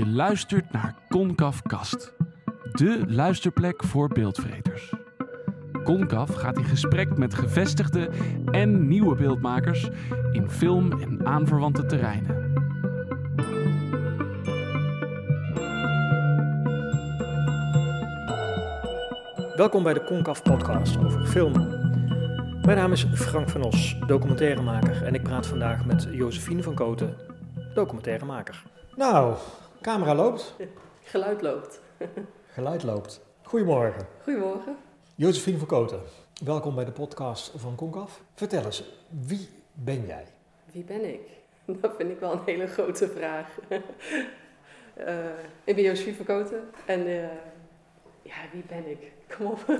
Je luistert naar Concaf Kast, de luisterplek voor beeldvreters. Concaf gaat in gesprek met gevestigde en nieuwe beeldmakers in film en aanverwante terreinen. Welkom bij de Concaf podcast over filmen. Mijn naam is Frank van Os, documentairemaker en ik praat vandaag met Josephine van Koten, documentairemaker. Nou, camera loopt, Geluid loopt. geluid loopt. Goedemorgen. Goedemorgen. Josephine van Koten, welkom bij de podcast van Concaf. Vertel eens, wie ben jij? Wie ben ik? Dat vind ik wel een hele grote vraag. Eh, ik ben Josephine Verkoten en eh, ja, wie ben ik? Kom op.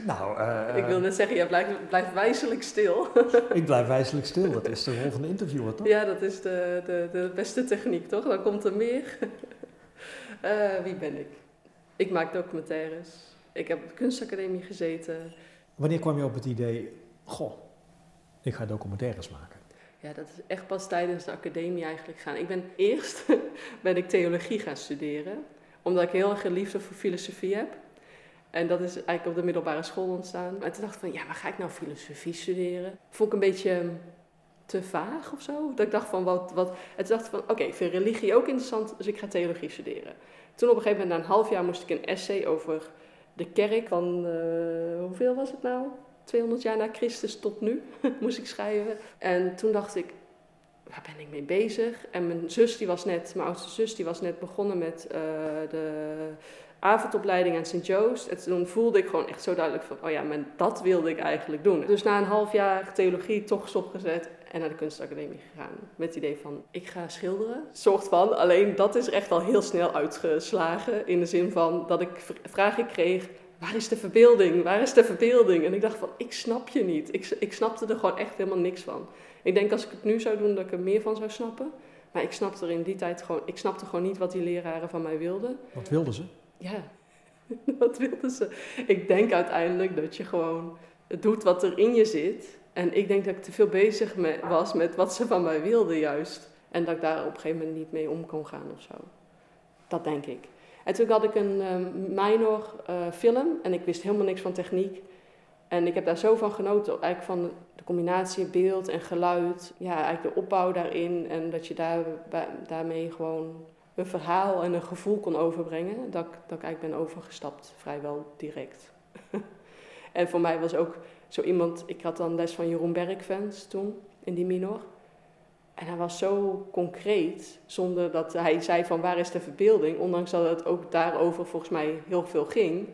Nou, eh, ik wil net zeggen, jij blijft, blijft wijzelijk stil. ik blijf wijselijk stil. Dat is de rol van de interviewer, toch? ja, dat is de, de, de beste techniek, toch? Dan komt er meer. Eh, wie ben ik? Ik maak documentaires. Ik heb op de kunstacademie gezeten. Wanneer kwam je op het idee, goh, ik ga documentaires maken? Ja, dat is echt pas tijdens de academie eigenlijk gaan. Ik ben eerst ben ik theologie gaan studeren, omdat ik heel erg een liefde voor filosofie heb. En dat is eigenlijk op de middelbare school ontstaan. En toen dacht ik van, ja, waar ga ik nou filosofie studeren? Vond ik een beetje te vaag of zo. Dat ik dacht van, wat... wat en toen dacht ik van, oké, ik vind religie ook interessant, dus ik ga theologie studeren. Toen op een gegeven moment, na een half jaar, moest ik een essay over de kerk van, eh, hoeveel was het nou? 200 jaar na Christus tot nu, moest ik schrijven. En toen dacht ik, waar ben ik mee bezig? En mijn zus, die was net, mijn oudste zus, die was net begonnen met uh, de avondopleiding aan St. Joost. En toen voelde ik gewoon echt zo duidelijk van, oh ja, maar dat wilde ik eigenlijk doen. Dus na een half jaar theologie toch stopgezet en naar de kunstacademie gegaan. Met het idee van, ik ga schilderen. Soort van, alleen dat is echt al heel snel uitgeslagen. In de zin van dat ik vragen kreeg, waar is de verbeelding? Waar is de verbeelding? En ik dacht van, ik snap je niet. Ik, ik snapte er gewoon echt helemaal niks van. Ik denk als ik het nu zou doen, dat ik er meer van zou snappen. Maar ik snapte er in die tijd gewoon, ik snapte gewoon niet wat die leraren van mij wilden. Wat wilden ze? Ja, wat wilden ze? Ik denk uiteindelijk dat je gewoon doet wat er in je zit. En ik denk dat ik te veel bezig was met wat ze van mij wilden juist. En dat ik daar op een gegeven moment niet mee om kon gaan of zo. Dat denk ik. En toen had ik een um, minor uh, film en ik wist helemaal niks van techniek. En ik heb daar zo van genoten, eigenlijk van de combinatie beeld en geluid. Ja, eigenlijk de opbouw daarin en dat je daar, daarmee gewoon een verhaal en een gevoel kon overbrengen. Dat, dat ik eigenlijk ben overgestapt, vrijwel direct. en voor mij was ook zo iemand, ik had dan les van Jeroen Bergfans toen, in die minor. En hij was zo concreet, zonder dat hij zei van waar is de verbeelding, ondanks dat het ook daarover volgens mij heel veel ging,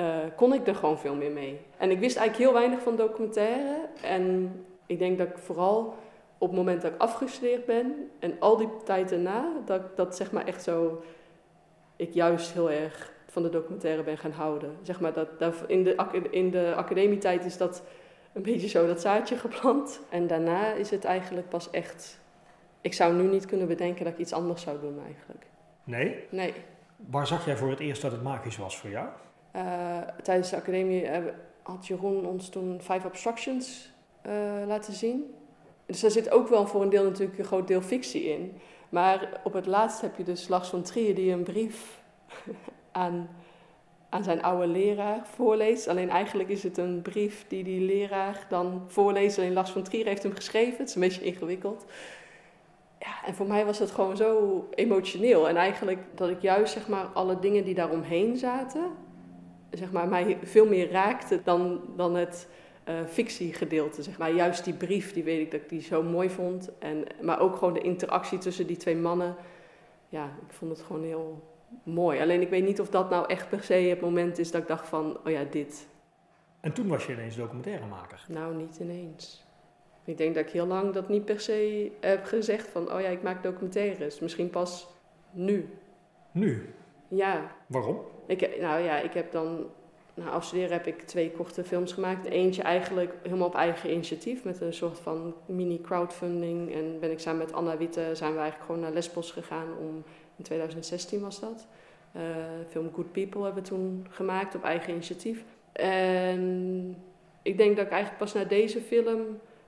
uh, kon ik er gewoon veel meer mee. En ik wist eigenlijk heel weinig van documentaire. En ik denk dat ik vooral op het moment dat ik afgestudeerd ben en al die tijd daarna, dat dat zeg maar echt zo, ik juist heel erg van de documentaire ben gaan houden. Zeg maar dat, dat in, de, in de academietijd is dat een beetje zo dat zaadje geplant. En daarna is het eigenlijk pas echt. Ik zou nu niet kunnen bedenken dat ik iets anders zou doen eigenlijk. Nee? Nee. Waar zag jij voor het eerst dat het magisch was voor jou? Uh, tijdens de academie uh, had Jeroen ons toen Five Obstructions uh, laten zien. Dus daar zit ook wel voor een deel natuurlijk een groot deel fictie in. Maar op het laatst heb je dus Lars van Trier die een brief aan aan zijn oude leraar voorleest. Alleen eigenlijk is het een brief die die leraar dan voorleest. Alleen Lars van Trier heeft hem geschreven. Het is een beetje ingewikkeld. Ja, en voor mij was het gewoon zo emotioneel. En eigenlijk dat ik juist zeg maar alle dingen die daaromheen zaten... zeg maar mij veel meer raakte dan, dan het fictiegedeelte. Zeg maar. Juist die brief, die weet ik dat ik die zo mooi vond. En, maar ook gewoon de interactie tussen die twee mannen. Ja, ik vond het gewoon heel mooi. Alleen ik weet niet of dat nou echt per se het moment is dat ik dacht van, oh ja, dit. En toen was je ineens documentairemaker? Nou, niet ineens. Ik denk dat ik heel lang dat niet per se heb gezegd van, oh ja, ik maak documentaires. Misschien pas nu. Nu? Ja. Waarom? Ik, nou ja, ik heb dan, na afstuderen heb ik twee korte films gemaakt. Eentje eigenlijk helemaal op eigen initiatief, met een soort van mini-crowdfunding. En ben ik samen met Anna Witte, zijn we eigenlijk gewoon naar Lesbos gegaan om in 2016 was dat. Uh, film Good People hebben we toen gemaakt op eigen initiatief. En ik denk dat ik eigenlijk pas na deze film,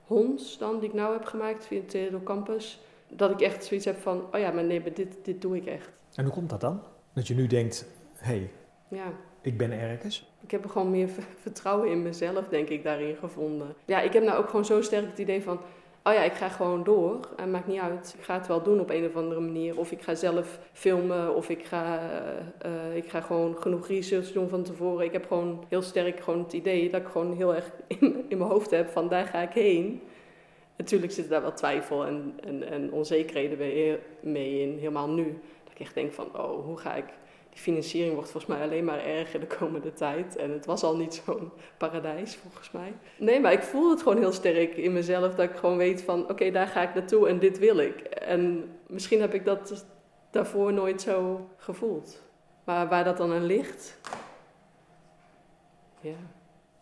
Hons dan, die ik nou heb gemaakt via Theodor Campus, dat ik echt zoiets heb van, oh ja, maar nee, maar dit, dit doe ik echt. En hoe komt dat dan? Dat je nu denkt, hé, hey, Ja, ik ben ergens. ik heb gewoon meer ver- vertrouwen in mezelf, denk ik, daarin gevonden. Ja, ik heb nou ook gewoon zo sterk het idee van, oh ja, ik ga gewoon door. En maakt niet uit, ik ga het wel doen op een of andere manier. Of ik ga zelf filmen, of ik ga, eh, ik ga gewoon genoeg research doen van tevoren. Ik heb gewoon heel sterk gewoon het idee dat ik gewoon heel erg in, mijn hoofd heb van, daar ga ik heen. Natuurlijk zitten daar wel twijfel en, en, en onzekerheden mee in, helemaal nu. Dat ik echt denk van, oh, hoe ga ik... Die financiering wordt volgens mij alleen maar erger de komende tijd. En het was al niet zo'n paradijs, volgens mij. Nee, maar ik voel het gewoon heel sterk in mezelf. Dat ik gewoon weet van, oké, daar ga ik naartoe en dit wil ik. En misschien heb ik dat daarvoor nooit zo gevoeld. Maar waar dat dan aan ligt... Ja,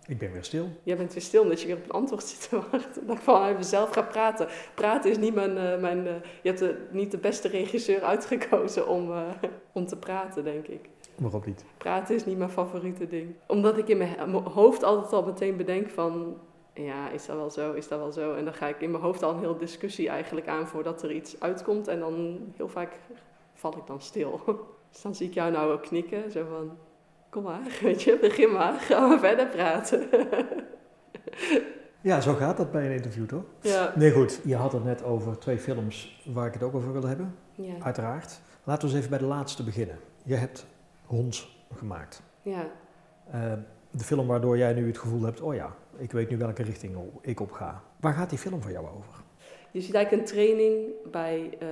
Ik ben weer stil. Jij bent weer stil omdat je weer op een antwoord zit te wachten. Dat ik gewoon uit mezelf ga praten. Praten is niet mijn... eh, mijn eh, je hebt de, niet de beste regisseur uitgekozen om, eh, om te praten, denk ik. Waarom niet? Praten is niet mijn favoriete ding. Omdat ik in mijn hoofd altijd al meteen bedenk van... Ja, is dat wel zo? Is dat wel zo? En dan ga ik in mijn hoofd al een hele discussie eigenlijk aan voordat er iets uitkomt. En dan heel vaak val ik dan stil. Dus dan zie ik jou nou ook knikken. Zo van, kom maar, weet je, begin maar. Gaan we verder praten. Ja, zo gaat dat bij een interview, toch? Ja. Nee, goed. Je had het net over twee films waar ik het ook over wilde hebben. Ja. Uiteraard. Laten we eens even bij de laatste beginnen. Je hebt Hond gemaakt. ja. Eh, de film waardoor jij nu het gevoel hebt, oh ja, ik weet nu welke richting ik op ga. Waar gaat die film voor jou over? Je ziet eigenlijk een training bij eh,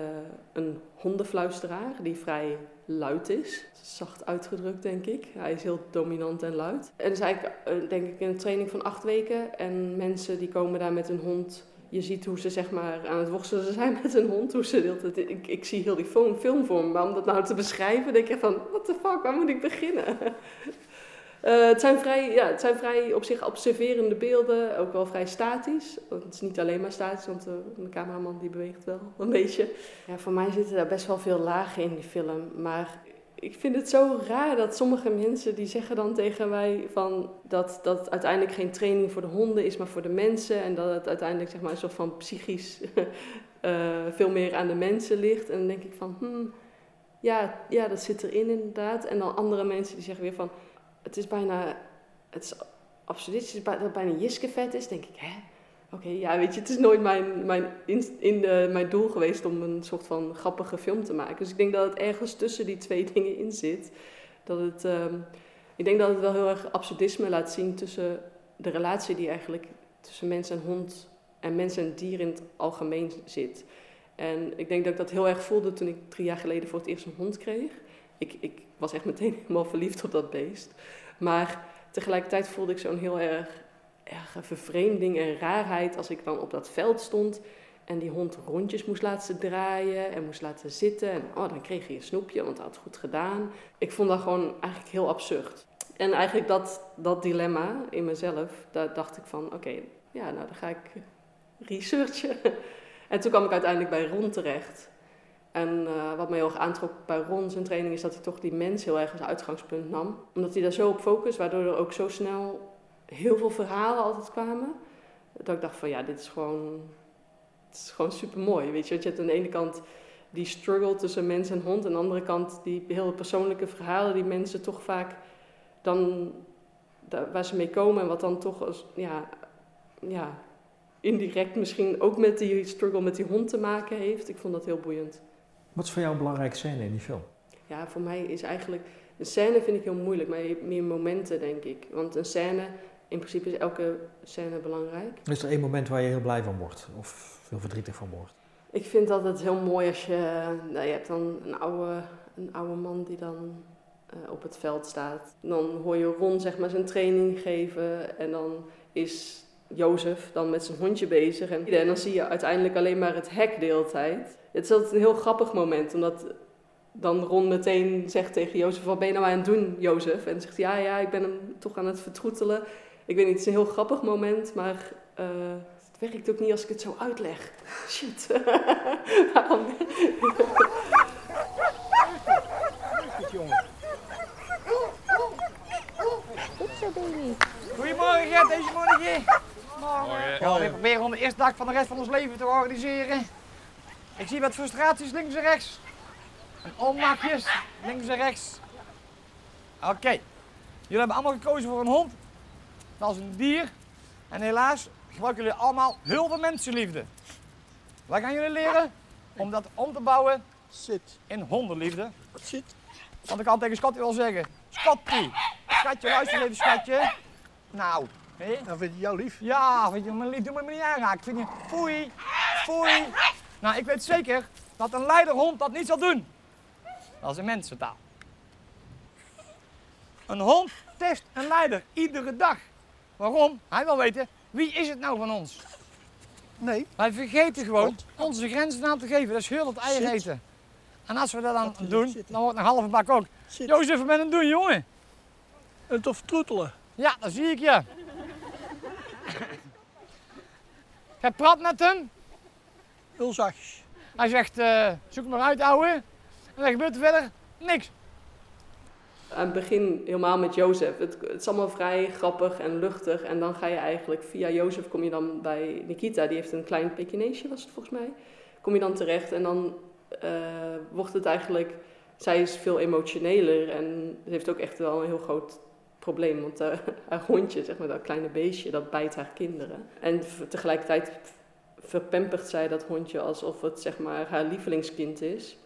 een hondenfluisteraar die vrij luid is. Zacht uitgedrukt, denk ik. Hij is heel dominant en luid. En het is eigenlijk, eh, denk ik, een training van acht weken. En mensen die komen daar met een hond. Je ziet hoe ze zeg maar aan het worstelen zijn met een hond. Hoe ze de hele tijd- ik, ik zie heel die film, film voor me. Maar om dat nou te beschrijven, denk ik van... What the fuck, waar moet ik beginnen? Eh, het, zijn vrij, ja, het zijn vrij op zich observerende beelden, ook wel vrij statisch. Want het is niet alleen maar statisch, want de, de cameraman die beweegt wel een beetje. Ja, voor mij zitten daar best wel veel lagen in die film. Maar ik vind het zo raar dat sommige mensen die zeggen dan tegen mij van dat dat uiteindelijk geen training voor de honden is, maar voor de mensen. En dat het uiteindelijk zeg maar een soort van psychisch eh, veel meer aan de mensen ligt. En dan denk ik van, hmm, ja, ja, dat zit erin inderdaad. En dan andere mensen die zeggen weer van, het is bijna, het is absurdistisch dat het bijna is. denk ik, hè? Oké, ja, weet je, het is nooit mijn, mijn, in, in mijn doel geweest om een soort van grappige film te maken. Dus ik denk dat het ergens tussen die twee dingen in zit. Dat het, ehm, ik denk dat het wel heel erg absurdisme laat zien tussen de relatie die eigenlijk tussen mens en hond en mens en dier in het algemeen zit. En ik denk dat ik dat heel erg voelde toen ik drie jaar geleden voor het eerst een hond kreeg. Ik, ik was echt meteen helemaal verliefd op dat beest. Maar tegelijkertijd voelde ik zo'n heel erg, erge vervreemding en raarheid als ik dan op dat veld stond en die hond rondjes moest laten draaien en moest laten zitten. En oh, dan kreeg hij een snoepje, want hij had het goed gedaan. Ik vond dat gewoon eigenlijk heel absurd. En eigenlijk dat, dat dilemma in mezelf, daar dacht ik van, oké, ja, nou dan ga ik researchen. En toen kwam ik uiteindelijk bij Ron terecht. En eh, wat mij heel erg aantrok bij Ron zijn training is dat hij toch die mens heel erg als uitgangspunt nam. Omdat hij daar zo op focus, waardoor er ook zo snel heel veel verhalen altijd kwamen. Dat ik dacht van ja, dit is gewoon, is gewoon super mooi. Weet je, want je hebt aan de ene kant die struggle tussen mens en hond. En aan de andere kant die hele persoonlijke verhalen die mensen toch vaak dan, waar ze mee komen. En wat dan toch als, ja, ja, indirect misschien ook met die struggle met die hond te maken heeft. Ik vond dat heel boeiend. Wat is voor jou een belangrijke scène in die film? Ja, voor mij is eigenlijk... Een scène vind ik heel moeilijk, maar meer momenten, denk ik. Want een scène, in principe is elke scène belangrijk. Is er één moment waar je heel blij van wordt? Of heel verdrietig van wordt? Ik vind dat het heel mooi als je... Nou, je hebt dan een oude, een oude man die dan eh, op het veld staat. Dan hoor je Ron zeg maar zijn training geven. En dan is Jozef dan met zijn hondje bezig. En, en dan zie je uiteindelijk alleen maar het hek de hele tijd. Het is altijd een heel grappig moment, omdat dan Ron meteen zegt tegen Jozef, wat ben je nou aan het doen, Jozef? En zegt, ja, ja, ik ben hem toch aan het vertroetelen. Ik weet niet, het is een heel grappig moment, maar uh, het werkt ook niet als ik het zo uitleg. Shit. Waarom? Goed, jongen. Goed zo, baby. Goedemorgen, Gert, deze morgen. Morgen. Ja, we proberen om de eerste dag van de rest van ons leven te organiseren. Ik zie wat frustraties links en rechts. En onmakjes links en rechts. Oké. Jullie hebben allemaal gekozen voor een hond. Dat is een dier. En helaas gebruiken jullie allemaal heel veel mensenliefde. Waar gaan jullie leren? Om dat om te bouwen Zit. in hondenliefde. Zit. Want ik kan tegen Scotty wel zeggen. Scotty, schatje, luister even schatje. Nou, hé? Dan vind je jou lief. Ja, vind je me lief, doe me maar niet aanraken. Vind je, foei, foei. Nou, ik weet zeker dat een leiderhond dat niet zal doen. Dat is een mensentaal. Een hond test een leider iedere dag. Waarom? Hij wil weten, wie is het nou van ons? Nee. Wij vergeten gewoon onze grenzen aan te geven. Dat is heel het eier Zit. eten. En als we dat dan doen, dan wordt een halve bak ook. Zit. Jozef, wat ben je aan het doen, jongen? En tof troetelen. Ja, dat zie ik je. Jij praat met hem. Heel zachtjes. Hij zegt, eh, zoek maar uit, ouwe. En dan gebeurt er verder niks. Aan het begin helemaal met Jozef. Het, het is allemaal vrij grappig en luchtig. En dan ga je eigenlijk via Jozef kom je dan bij Nikita. Die heeft een klein Pekineesje, was het volgens mij. Kom je dan terecht en dan eh, wordt het eigenlijk... Zij is veel emotioneler en ze heeft ook echt wel een heel groot probleem. Want eh, haar hondje, zeg maar, dat kleine beestje, dat bijt haar kinderen. En tegelijkertijd verpampert zij dat hondje alsof het zeg maar, haar lievelingskind is.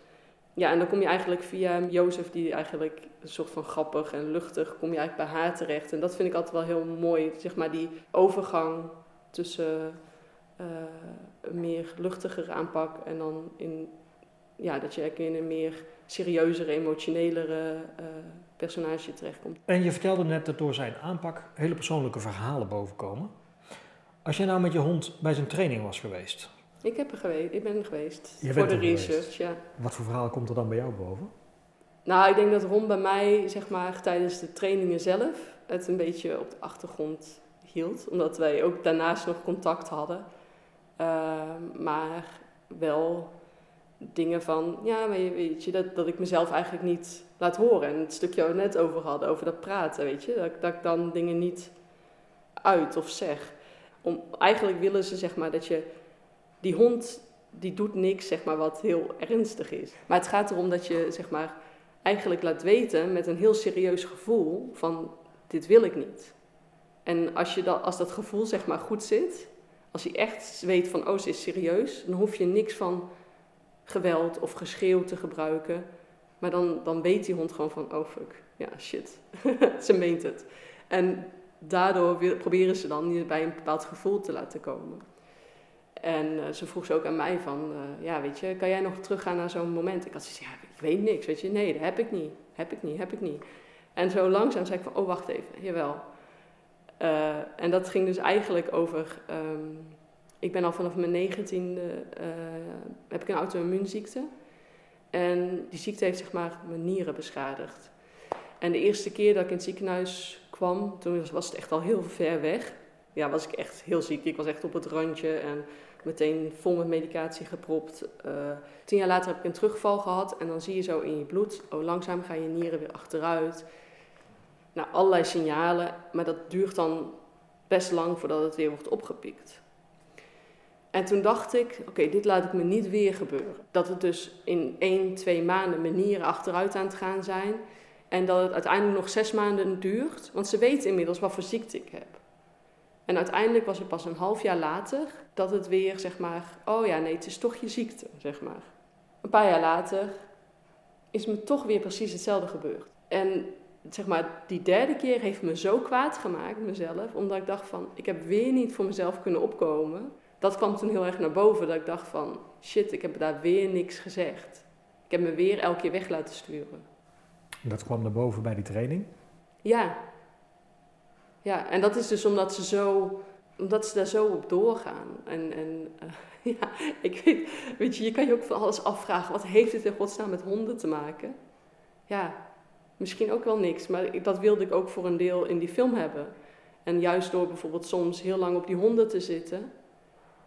Ja, en dan kom je eigenlijk via Jozef, die eigenlijk een soort van grappig en luchtig, kom je eigenlijk bij haar terecht. En dat vind ik altijd wel heel mooi, zeg maar die overgang tussen eh, een meer luchtigere aanpak en dan in, ja, dat je in een meer serieuzere, emotionelere eh, personage terechtkomt. En je vertelde net dat door zijn aanpak hele persoonlijke verhalen bovenkomen. Als jij nou met je hond bij zijn training was geweest, Ik, heb er geweest, ik ben er geweest Je voor de geweest. research, ja. wat voor verhaal komt er dan bij jou boven? Nou, ik denk dat Ron bij mij, zeg maar, tijdens de trainingen zelf het een beetje op de achtergrond hield. Omdat wij ook daarnaast nog contact hadden. Ehm, maar wel dingen van, ja, maar je- weet je, dat, dat ik mezelf eigenlijk niet laat horen. En het stukje waar we net over hadden, over dat praten, weet je. Dat, dat ik dan dingen niet uit of zeg. Om, eigenlijk willen ze, zeg maar, dat je... Die hond, die doet niks, zeg maar, wat heel ernstig is. Maar het gaat erom dat je, zeg maar eigenlijk laat weten met een heel serieus gevoel van dit wil ik niet. En als, je dat, als dat gevoel zeg maar goed zit, als je echt weet van oh ze is serieus, dan hoef je niks van geweld of geschreeuw te gebruiken. Maar dan, dan weet die hond gewoon van oh fuck, ja shit, ze meent het. En daardoor proberen ze dan je bij een bepaald gevoel te laten komen. En eh, ze vroeg ze ook aan mij van, eh, ja, weet je, kan jij nog teruggaan naar zo'n moment? Ik had zoiets, ja, ik weet niks, weet je. Nee, dat heb ik niet, heb ik niet, heb ik niet. En zo langzaam zei ik van, oh, wacht even, jawel. Eh, en dat ging dus eigenlijk over, ehm, ik ben al vanaf mijn negentiende, heb ik een auto-immuunziekte. En die ziekte heeft zeg maar mijn nieren beschadigd. En de eerste keer dat ik in het ziekenhuis toen was- was het echt al heel ver weg. Ja, was ik echt heel ziek. Ik was echt op het randje en meteen vol met medicatie gepropt. Eh, tien jaar later heb ik een terugval gehad en dan zie je zo in je bloed, oh langzaam gaan je nieren weer achteruit. Nou, allerlei signalen, maar dat duurt dan best lang voordat het weer wordt opgepikt. En toen dacht ik, oké, dit laat ik me niet weer gebeuren. Dat het dus in één, twee maanden mijn nieren achteruit aan het gaan zijn. En dat het uiteindelijk nog zes maanden duurt. Want ze weten inmiddels wat voor ziekte ik heb. En uiteindelijk was het pas een half jaar later dat het weer, zeg maar, oh ja, nee, het is toch je ziekte, zeg maar. Een paar jaar later is me toch weer precies hetzelfde gebeurd. En zeg maar, die derde keer heeft me zo kwaad gemaakt, mezelf, omdat ik dacht van, ik heb weer niet voor mezelf kunnen opkomen. Dat kwam toen heel erg naar boven, dat ik dacht van, shit, ik heb daar weer niks gezegd. Ik heb me weer elke keer weg laten sturen. Dat kwam naar boven bij die training. Ja. Ja, en dat is dus omdat ze zo, omdat ze daar zo op doorgaan. En, en eh, ja, ik weet, weet je, je kan je ook van alles afvragen. Wat heeft het in godsnaam met honden te maken? Ja, misschien ook wel niks, maar dat wilde ik ook voor een deel in die film hebben. En juist door bijvoorbeeld soms heel lang op die honden te zitten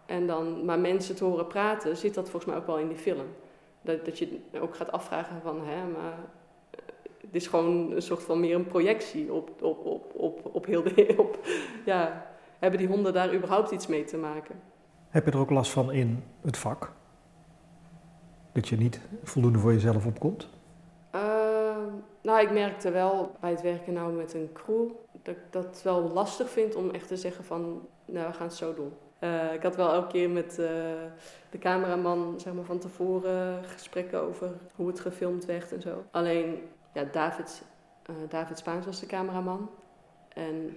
en dan maar mensen te horen praten, zit dat volgens mij ook wel in die film. Dat, dat je ook gaat afvragen van, hè, maar het is gewoon een soort van meer een projectie op, op, op, op, op heel de... Op, ja, hebben die honden daar überhaupt iets mee te maken? Heb je er ook last van in het vak? Dat je niet voldoende voor jezelf opkomt? Ehm, nou, ik merkte wel bij het werken nou met een crew dat ik dat wel lastig vind om echt te zeggen van, nou, we gaan het zo doen. Eh, ik had wel elke keer met eh, de cameraman zeg maar, van tevoren gesprekken over hoe het gefilmd werd en zo. Alleen, ja, David, eh, David Spaans was de cameraman. En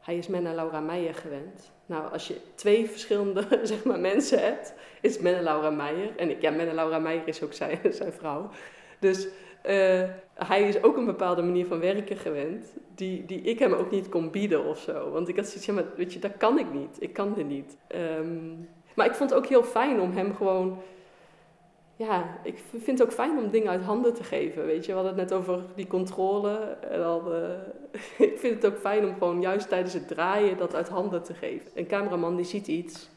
hij is Menna Laura Meijer gewend. Nou, als je twee verschillende zeg maar, mensen hebt, is Menna Laura Meijer. En ik, ja, Menna Laura Meijer is ook zijn, zijn vrouw. Dus uh, hij is ook een bepaalde manier van werken gewend, die, die ik hem ook niet kon bieden of zo. Want ik had zoiets, ja, maar weet je, dat kan ik niet. Ik kan dit niet. Um, maar ik vond het ook heel fijn om hem gewoon. Ja, ik vind het ook fijn om dingen uit handen te geven. Weet je, we hadden het net over die controle. En dan, uh, ik vind het ook fijn om gewoon juist tijdens het draaien dat uit handen te geven. Een cameraman die ziet iets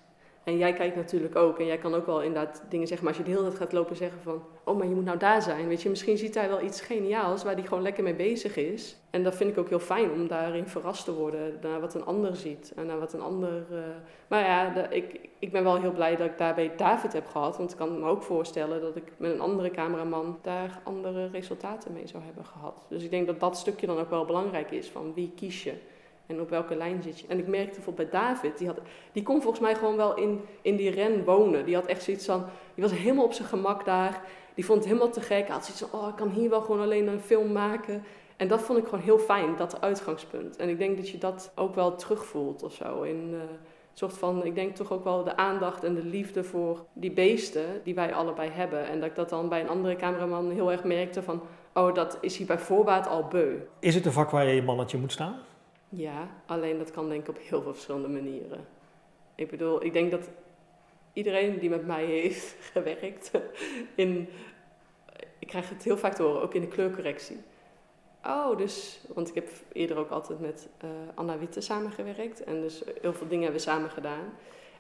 en jij kijkt natuurlijk ook. En jij kan ook wel inderdaad dingen zeggen. Maar als je de hele tijd gaat lopen zeggen van... Oh, maar je moet nou daar zijn. Weet je, misschien ziet hij wel iets geniaals waar hij gewoon lekker mee bezig is. En dat vind ik ook heel fijn om daarin verrast te worden. Naar wat een ander ziet. En naar wat een ander... Uh... Maar ja, ik, ik ben wel heel blij dat ik daarbij David heb gehad. Want ik kan me ook voorstellen dat ik met een andere cameraman... daar andere resultaten mee zou hebben gehad. Dus ik denk dat dat stukje dan ook wel belangrijk is. Van wie kies je? En op welke lijn zit je? En ik merkte bijvoorbeeld bij David, die, had, die kon volgens mij gewoon wel in, in die ren wonen. Die had echt zoiets van, die was helemaal op zijn gemak daar. Die vond het helemaal te gek. Hij had zoiets van, oh, ik kan hier wel gewoon alleen een film maken. En dat vond ik gewoon heel fijn, dat uitgangspunt. En ik denk dat je dat ook wel terugvoelt of zo. In uh, soort van, ik denk toch ook wel de aandacht en de liefde voor die beesten die wij allebei hebben. En dat ik dat dan bij een andere cameraman heel erg merkte van, oh, dat is hij bij voorbaat al beu. Is het een vak waar je je mannetje moet staan? Ja, alleen dat kan denk ik op heel veel verschillende manieren. Ik bedoel, ik denk dat iedereen die met mij heeft gewerkt in... Ik krijg het heel vaak te horen, ook in de kleurcorrectie. Oh, dus... Want ik heb eerder ook altijd met uh, Anna Witte samengewerkt. En dus heel veel dingen hebben we samen gedaan.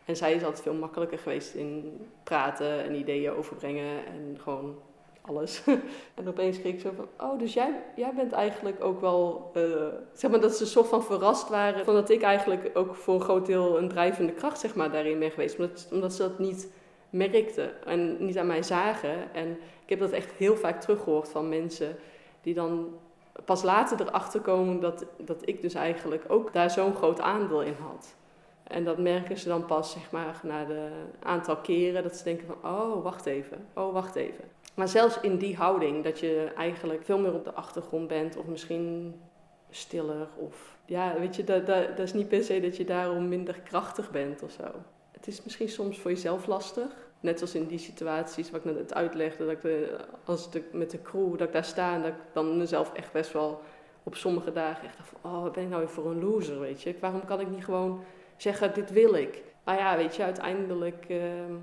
En zij is altijd veel makkelijker geweest in praten en ideeën overbrengen. En gewoon alles. en opeens kreeg ik zo van, oh, dus jij, jij bent eigenlijk ook wel, uh, zeg maar dat ze soort van verrast waren. Van dat ik eigenlijk ook voor een groot deel een drijvende kracht, zeg maar, daarin ben geweest. Omdat, omdat ze dat niet merkten en niet aan mij zagen. En ik heb dat echt heel vaak teruggehoord van mensen die dan pas later erachter komen dat, dat ik dus eigenlijk ook daar zo'n groot aandeel in had. En dat merken ze dan pas, zeg maar, na de aantal keren dat ze denken van, oh, wacht even, oh, wacht even. Maar zelfs in die houding, dat je eigenlijk veel meer op de achtergrond bent, of misschien stiller, of ja, weet je, dat, dat, is niet per se dat je daarom minder krachtig bent of zo. Het is misschien soms voor jezelf lastig. Net als in die situaties wat ik net uitlegde, dat ik als de, met de crew, dat ik daar sta en dat ik dan mezelf echt best wel op sommige dagen echt dacht oh, wat ben ik nou weer voor een loser, weet je. Waarom kan ik niet gewoon zeggen, dit wil ik? Maar ja, weet je, uiteindelijk, uh,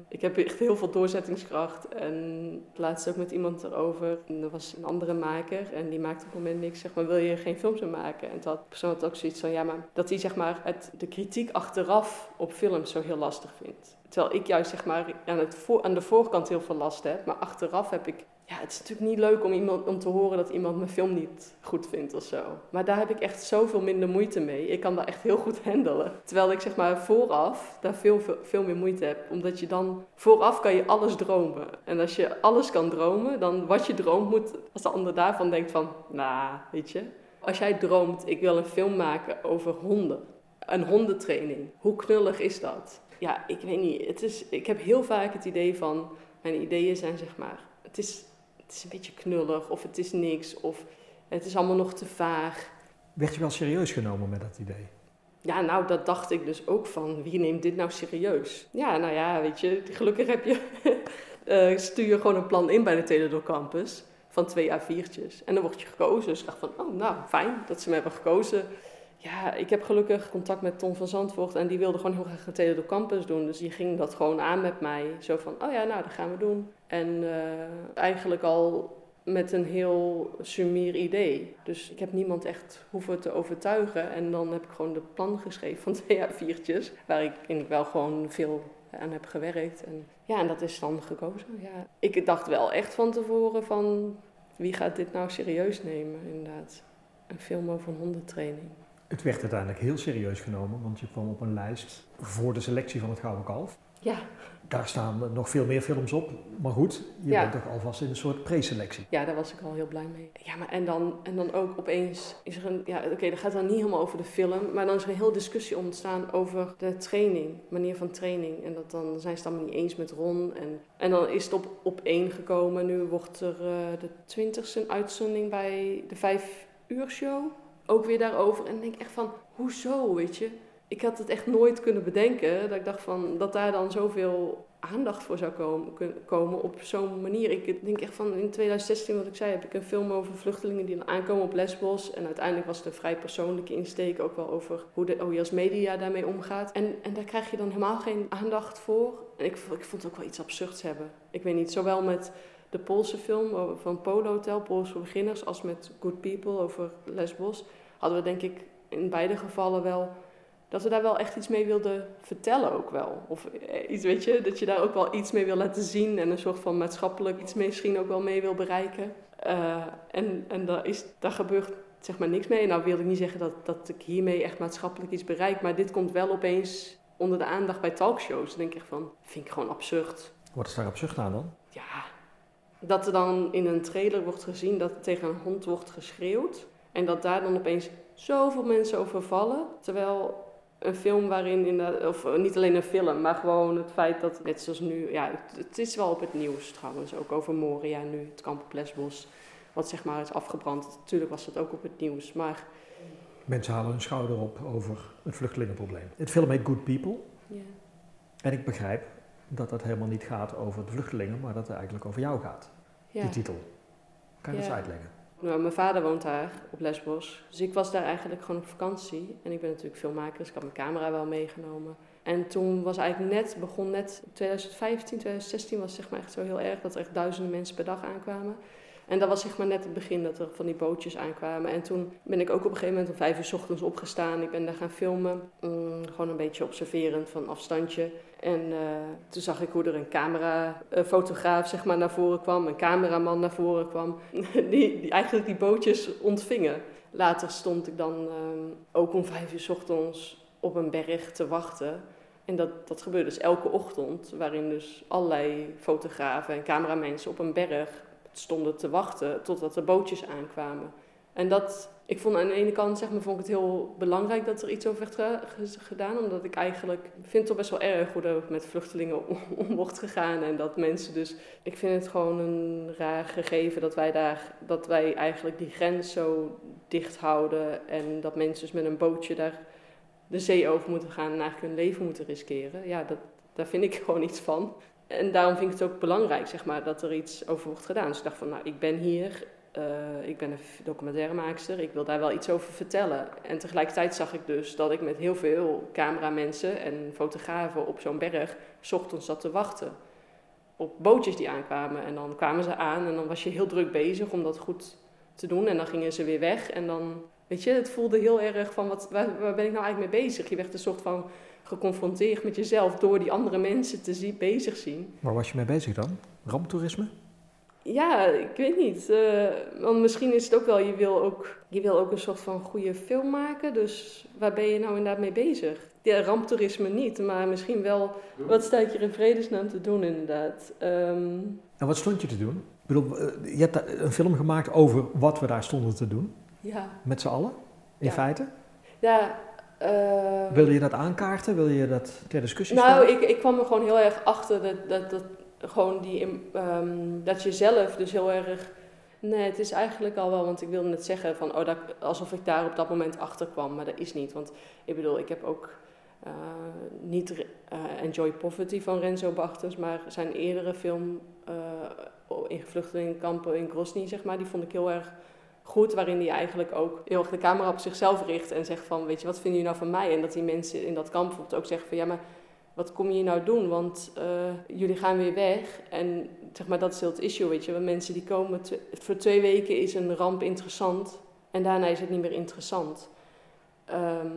ik heb echt heel veel doorzettingskracht. En laatst ook met iemand erover. En er was een andere maker en die maakte op het moment niks. Zeg maar, wil je geen films meer maken? En dat persoon had ook zoiets van, ja, maar dat hij zeg maar het, de kritiek achteraf op films zo heel lastig vindt. Terwijl ik juist zeg maar aan, het aan de voorkant heel veel last heb. Maar achteraf heb ik ja, het is natuurlijk niet leuk om, iemand, om te horen dat iemand mijn film niet goed vindt of zo. Maar daar heb ik echt zoveel minder moeite mee. Ik kan dat echt heel goed handelen. Terwijl ik zeg maar vooraf daar veel, veel, meer moeite heb. Omdat je dan vooraf kan je alles dromen. En als je alles kan dromen, dan wat je droomt moet... Als de ander daarvan denkt van, nou, weet je... Als jij droomt, ik wil een film maken over honden. Een hondentraining. Hoe knullig is dat? Ja, ik weet niet. Het is, ik heb heel vaak het idee van... Mijn ideeën zijn zeg maar... Het is het is een beetje knullig of het is niks of het is allemaal nog te vaag. Werd je wel serieus genomen met dat idee? Ja, nou, dat dacht ik dus ook van, wie neemt dit nou serieus? Ja, nou ja, weet je, gelukkig heb je, uh, stuur je gewoon een plan in bij de Teledor Campus van twee A4'tjes. En dan word je gekozen. Dus ik dacht van, oh, nou, fijn dat ze me hebben gekozen. Ja, ik heb gelukkig contact met Tom van Zandvoort en die wilde gewoon heel graag een Campus doen. Dus die ging dat gewoon aan met mij. Zo van, oh ja, nou, dat gaan we doen. En uh, eigenlijk al met een heel sumier idee. Dus ik heb niemand echt hoeven te overtuigen. En dan heb ik gewoon de plan geschreven van twee A4'tjes. Waar ik in wel gewoon veel aan heb gewerkt. En ja, en dat is dan gekozen. Ja. Ik dacht wel echt van tevoren van... Wie gaat dit nou serieus nemen, inderdaad? Een film over hondentraining. Het werd uiteindelijk heel serieus genomen, want je kwam op een lijst voor de selectie van het Gouden Kalf. Ja, Daar staan nog veel meer films op. Maar goed, je Ja. bent toch alvast in een soort preselectie. ja, daar was ik al heel blij mee. Ja, maar en dan, en dan ook opeens is er een... Ja, oké, dat gaat dan niet helemaal over de film. Maar dan is er een hele discussie ontstaan over de training. Manier van training. En dat dan zijn ze het allemaal niet eens met Ron. En, en dan is het op, op één gekomen. Nu wordt er eh, de twintigste uitzending bij de vijf uur show. Ook weer daarover. En denk echt van, hoezo, weet je? Ik had het echt nooit kunnen bedenken. Dat ik dacht van, dat daar dan zoveel aandacht voor zou komen, komen op zo'n manier. Ik denk echt van, in 2016, wat ik zei, heb ik een film over vluchtelingen die dan aankomen op Lesbos. En uiteindelijk was het een vrij persoonlijke insteek, ook wel over hoe de OJS Media daarmee omgaat. En, en daar krijg je dan helemaal geen aandacht voor. En ik, ik vond het ook wel iets absurds hebben. Ik weet niet, zowel met de Poolse film van Polo Hotel, Pools voor beginners, als met Good People over Lesbos, hadden we denk ik in beide gevallen wel dat we daar wel echt iets mee wilden vertellen ook wel. Of eh, iets, weet je, dat je daar ook wel iets mee wil laten zien en een soort van maatschappelijk iets misschien ook wel mee wil bereiken. Eh, en en daar, is, daar gebeurt zeg maar niks mee. Nou wil ik niet zeggen dat, dat ik hiermee echt maatschappelijk iets bereik, maar dit komt wel opeens onder de aandacht bij talkshows. Dan denk ik van, vind ik gewoon absurd. Wat is daar absurd aan dan? Ja, dat er dan in een trailer wordt gezien dat tegen een hond wordt geschreeuwd. En dat daar dan opeens zoveel mensen over vallen. Terwijl een film waarin, inderdaad, of eh, niet alleen een film, maar gewoon het feit dat, net zoals nu, ja, het, het is wel op het nieuws trouwens, ook over Moria nu, het kamp op Lesbos, wat zeg maar is afgebrand. Natuurlijk was dat ook op het nieuws, maar Mensen halen hun schouder op over het vluchtelingenprobleem. Het film heet Good People. ja. En ik begrijp dat dat helemaal niet gaat over de vluchtelingen, maar dat het eigenlijk over jou gaat. ja. Die titel. Kan je dat eens uitleggen? Nou, mijn vader woont daar op Lesbos. Dus ik was daar eigenlijk gewoon op vakantie. En ik ben natuurlijk filmmaker, dus ik had mijn camera wel meegenomen. En toen was eigenlijk net, begon net 2015, 2016 was zeg maar echt zo heel erg dat er echt duizenden mensen per dag aankwamen. En dat was zeg maar net het begin dat er van die bootjes aankwamen. En toen ben ik ook op een gegeven moment om vijf uur 's ochtends opgestaan. Ik ben daar gaan filmen, mm, gewoon een beetje observerend van afstandje. En eh, toen zag ik hoe er een camerafotograaf zeg maar, naar voren kwam, een cameraman naar voren kwam, die, die eigenlijk die bootjes ontvingen. Later stond ik dan ehm, ook om vijf uur 's ochtends op een berg te wachten. En dat, dat gebeurde dus elke ochtend, waarin dus allerlei fotografen en cameramensen op een berg stonden te wachten totdat de bootjes aankwamen. En dat, ik vond aan de ene kant, zeg maar, vond ik het heel belangrijk dat er iets over werd ge- ge- gedaan. Omdat ik eigenlijk, vind het toch best wel erg hoe er met vluchtelingen om, om wordt gegaan. En dat mensen dus, ik vind het gewoon een raar gegeven dat wij daar, dat wij eigenlijk die grens zo dicht houden. En dat mensen dus met een bootje daar de zee over moeten gaan en eigenlijk hun leven moeten riskeren. Ja, dat, daar vind ik gewoon iets van. En daarom vind ik het ook belangrijk, zeg maar, dat er iets over wordt gedaan. Dus ik dacht van, nou, ik ben hier, eh, ik ben een documentairemaakster, ik wil daar wel iets over vertellen. En tegelijkertijd zag ik dus dat ik met heel veel cameramensen en fotografen op zo'n berg 's ochtends zat te wachten. Op bootjes die aankwamen. En dan kwamen ze aan en dan was je heel druk bezig om dat goed te doen. En dan gingen ze weer weg. En dan, weet je, het voelde heel erg van, wat, waar, waar ben ik nou eigenlijk mee bezig? Je werd een soort van geconfronteerd met jezelf door die andere mensen te zien, bezig zien. Waar was je mee bezig dan? Ramptoerisme? Ja, ik weet niet. eh, want misschien is het ook wel, je wil ook, je wil ook een soort van goede film maken. Dus waar ben je nou inderdaad mee bezig? Ja, ramptoerisme niet, maar misschien wel, wat staat je er in vredesnaam te doen inderdaad? Ehm, En wat stond je te doen? Ik bedoel, eh, je hebt een film gemaakt over wat we daar stonden te doen. ja, Met z'n allen, in Ja. feite. ja. Eh, Wil je dat aankaarten? Wil je dat ter discussie Nou, stellen? ik, ik kwam er gewoon heel erg achter dat, dat, dat, gewoon die, ehm, dat je zelf dus heel erg. Nee, het is eigenlijk al wel, want ik wilde net zeggen van, oh, dat, alsof ik daar op dat moment achter kwam, maar dat is niet. Want ik bedoel, ik heb ook eh, niet eh, Enjoy Poverty van Renzo Bachters, maar zijn eerdere film eh, in vluchtelingenkampen in Grozny, zeg maar, die vond ik heel erg goed, waarin hij eigenlijk ook heel erg de camera op zichzelf richt en zegt van, weet je, wat vinden jullie nou van mij? En dat die mensen in dat kamp bijvoorbeeld ook zeggen van, ja, maar wat kom je hier nou doen? Want eh, jullie gaan weer weg. En zeg maar, dat is heel het issue, weet je. Want mensen die komen, voor twee weken is een ramp interessant. En daarna is het niet meer interessant. Ehm,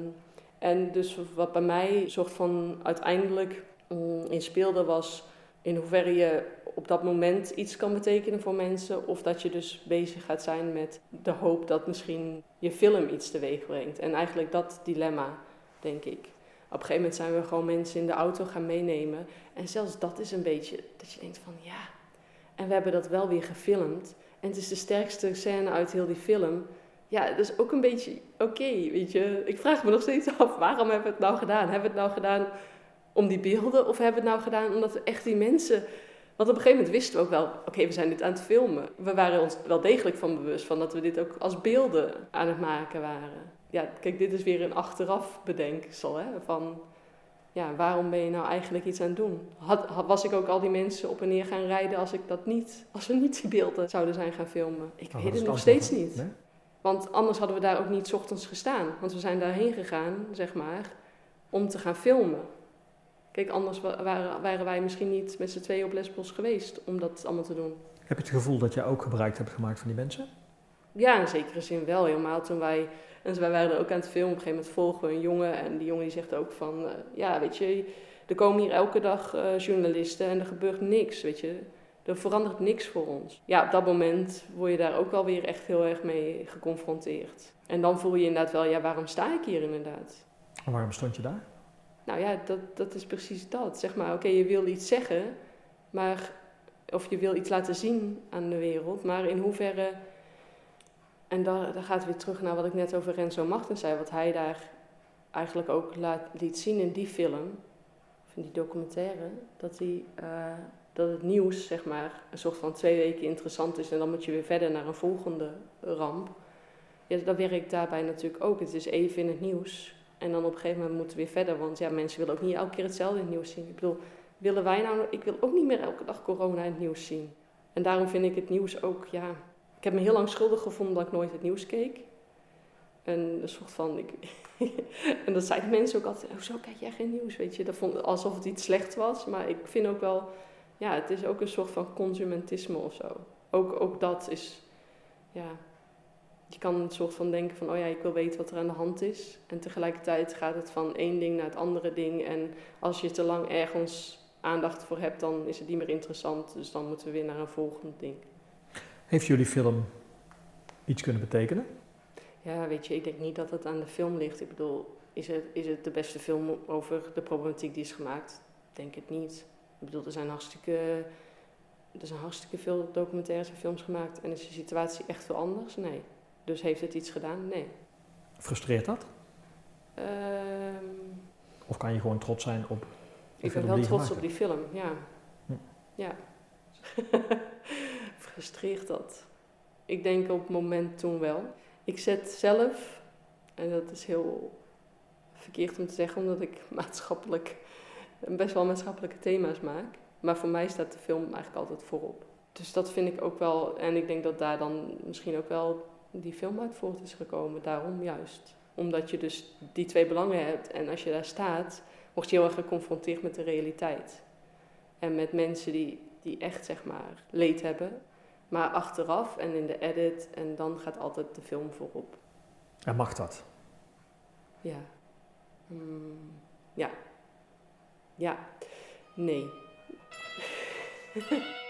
en dus wat bij mij soort van uiteindelijk mm, in speelde was... in hoeverre je op dat moment iets kan betekenen voor mensen... of dat je dus bezig gaat zijn met de hoop dat misschien je film iets teweeg brengt. En eigenlijk dat dilemma, denk ik. Op een gegeven moment zijn we gewoon mensen in de auto gaan meenemen. En zelfs dat is een beetje dat je denkt van ja. En we hebben dat wel weer gefilmd. En het is de sterkste scène uit heel die film. Ja, dat is ook een beetje oké, weet je. Ik vraag me nog steeds af, waarom hebben we het nou gedaan? Hebben we het nou gedaan om die beelden? Of hebben we het nou gedaan omdat we echt die mensen... Want op een gegeven moment wisten we ook wel, oké, we zijn dit aan het filmen. We waren ons wel degelijk van bewust van dat we dit ook als beelden aan het maken waren. Ja, kijk, dit is weer een achteraf bedenksel, hè. Van, ja, waarom ben je nou eigenlijk iets aan het doen? Had, had- was ik ook al die mensen op en neer gaan rijden als ik dat niet, als we niet die beelden zouden zijn gaan filmen? Ik Oh, weet het nog steeds niet. Nee? Want anders hadden we daar ook niet ochtends gestaan. Want we zijn daarheen gegaan, zeg maar, om te gaan filmen. Kijk, anders wa- waren, waren wij misschien niet met z'n tweeën op Lesbos geweest om dat allemaal te doen. Heb je het gevoel dat je ook gebruik hebt gemaakt van die mensen? Ja, in zekere zin wel. Helemaal toen wij... En wij waren er ook aan het filmen. Op een gegeven moment volgen we een jongen. En die jongen die zegt ook van... eh, ja, weet je, er komen hier elke dag eh, journalisten en er gebeurt niks, weet je. Er verandert niks voor ons. Ja, op dat moment word je daar ook wel weer echt heel erg mee geconfronteerd. En dan voel je inderdaad wel, ja, waarom sta ik hier inderdaad? En waarom stond je daar? Nou ja, dat, dat is precies dat. Zeg maar, oké, je wil iets zeggen, maar, of je wil iets laten zien aan de wereld, maar in hoeverre. En daar, daar gaat weer terug naar wat ik net over Renzo Martens zei, wat hij daar eigenlijk ook laat, liet zien in die film, of in die documentaire, dat, hij, eh, dat het nieuws, zeg maar, een soort van twee weken interessant is en dan moet je weer verder naar een volgende ramp. Ja, dat werkt daarbij natuurlijk ook. Het is even in het nieuws en dan op een gegeven moment moeten we weer verder. Want ja, mensen willen ook niet elke keer hetzelfde in het nieuws zien. Ik bedoel, willen wij nou... Ik wil ook niet meer elke dag corona in het nieuws zien. En daarom vind ik het nieuws ook, ja... Ik heb me heel lang schuldig gevonden dat ik nooit het nieuws keek. En een soort van... Ik, en dat zeiden mensen ook altijd... Hoezo kijk jij geen nieuws, weet je? Dat vond, alsof het iets slecht was. Maar ik vind ook wel... Ja, het is ook een soort van consumentisme of zo. Ook, ook dat is... Ja, je kan een soort van denken van, oh ja, ik wil weten wat er aan de hand is. En tegelijkertijd gaat het van één ding naar het andere ding. En als je te lang ergens aandacht voor hebt, dan is het niet meer interessant. Dus dan moeten we weer naar een volgend ding. Heeft jullie film iets kunnen betekenen? Ja, weet je, ik denk niet dat het aan de film ligt. Ik bedoel, is het, is het de beste film over de problematiek die is gemaakt? Ik denk het niet. Ik bedoel, er zijn hartstikke, er zijn hartstikke veel documentaires en films gemaakt. En is de situatie echt veel anders? Nee. Dus heeft het iets gedaan? Nee. Frustreert dat? Ehm, Of kan je gewoon trots zijn op Ik ben wel trots gemaakt op die film, ja. Hm. Ja. Frustreert dat? Ik denk op het moment toen wel. Ik zet zelf, en dat is heel verkeerd om te zeggen, omdat ik maatschappelijk, best wel maatschappelijke thema's maak. Maar voor mij staat de film eigenlijk altijd voorop. Dus dat vind ik ook wel, en ik denk dat daar dan misschien ook wel die film uit voort is gekomen. Daarom juist. Omdat je dus die twee belangen hebt en als je daar staat, word je heel erg geconfronteerd met de realiteit. En met mensen die, die echt, zeg maar, leed hebben. Maar achteraf en in de edit, en dan gaat altijd de film voorop. En mag dat? Ja. Hmm, ja. Ja. Nee.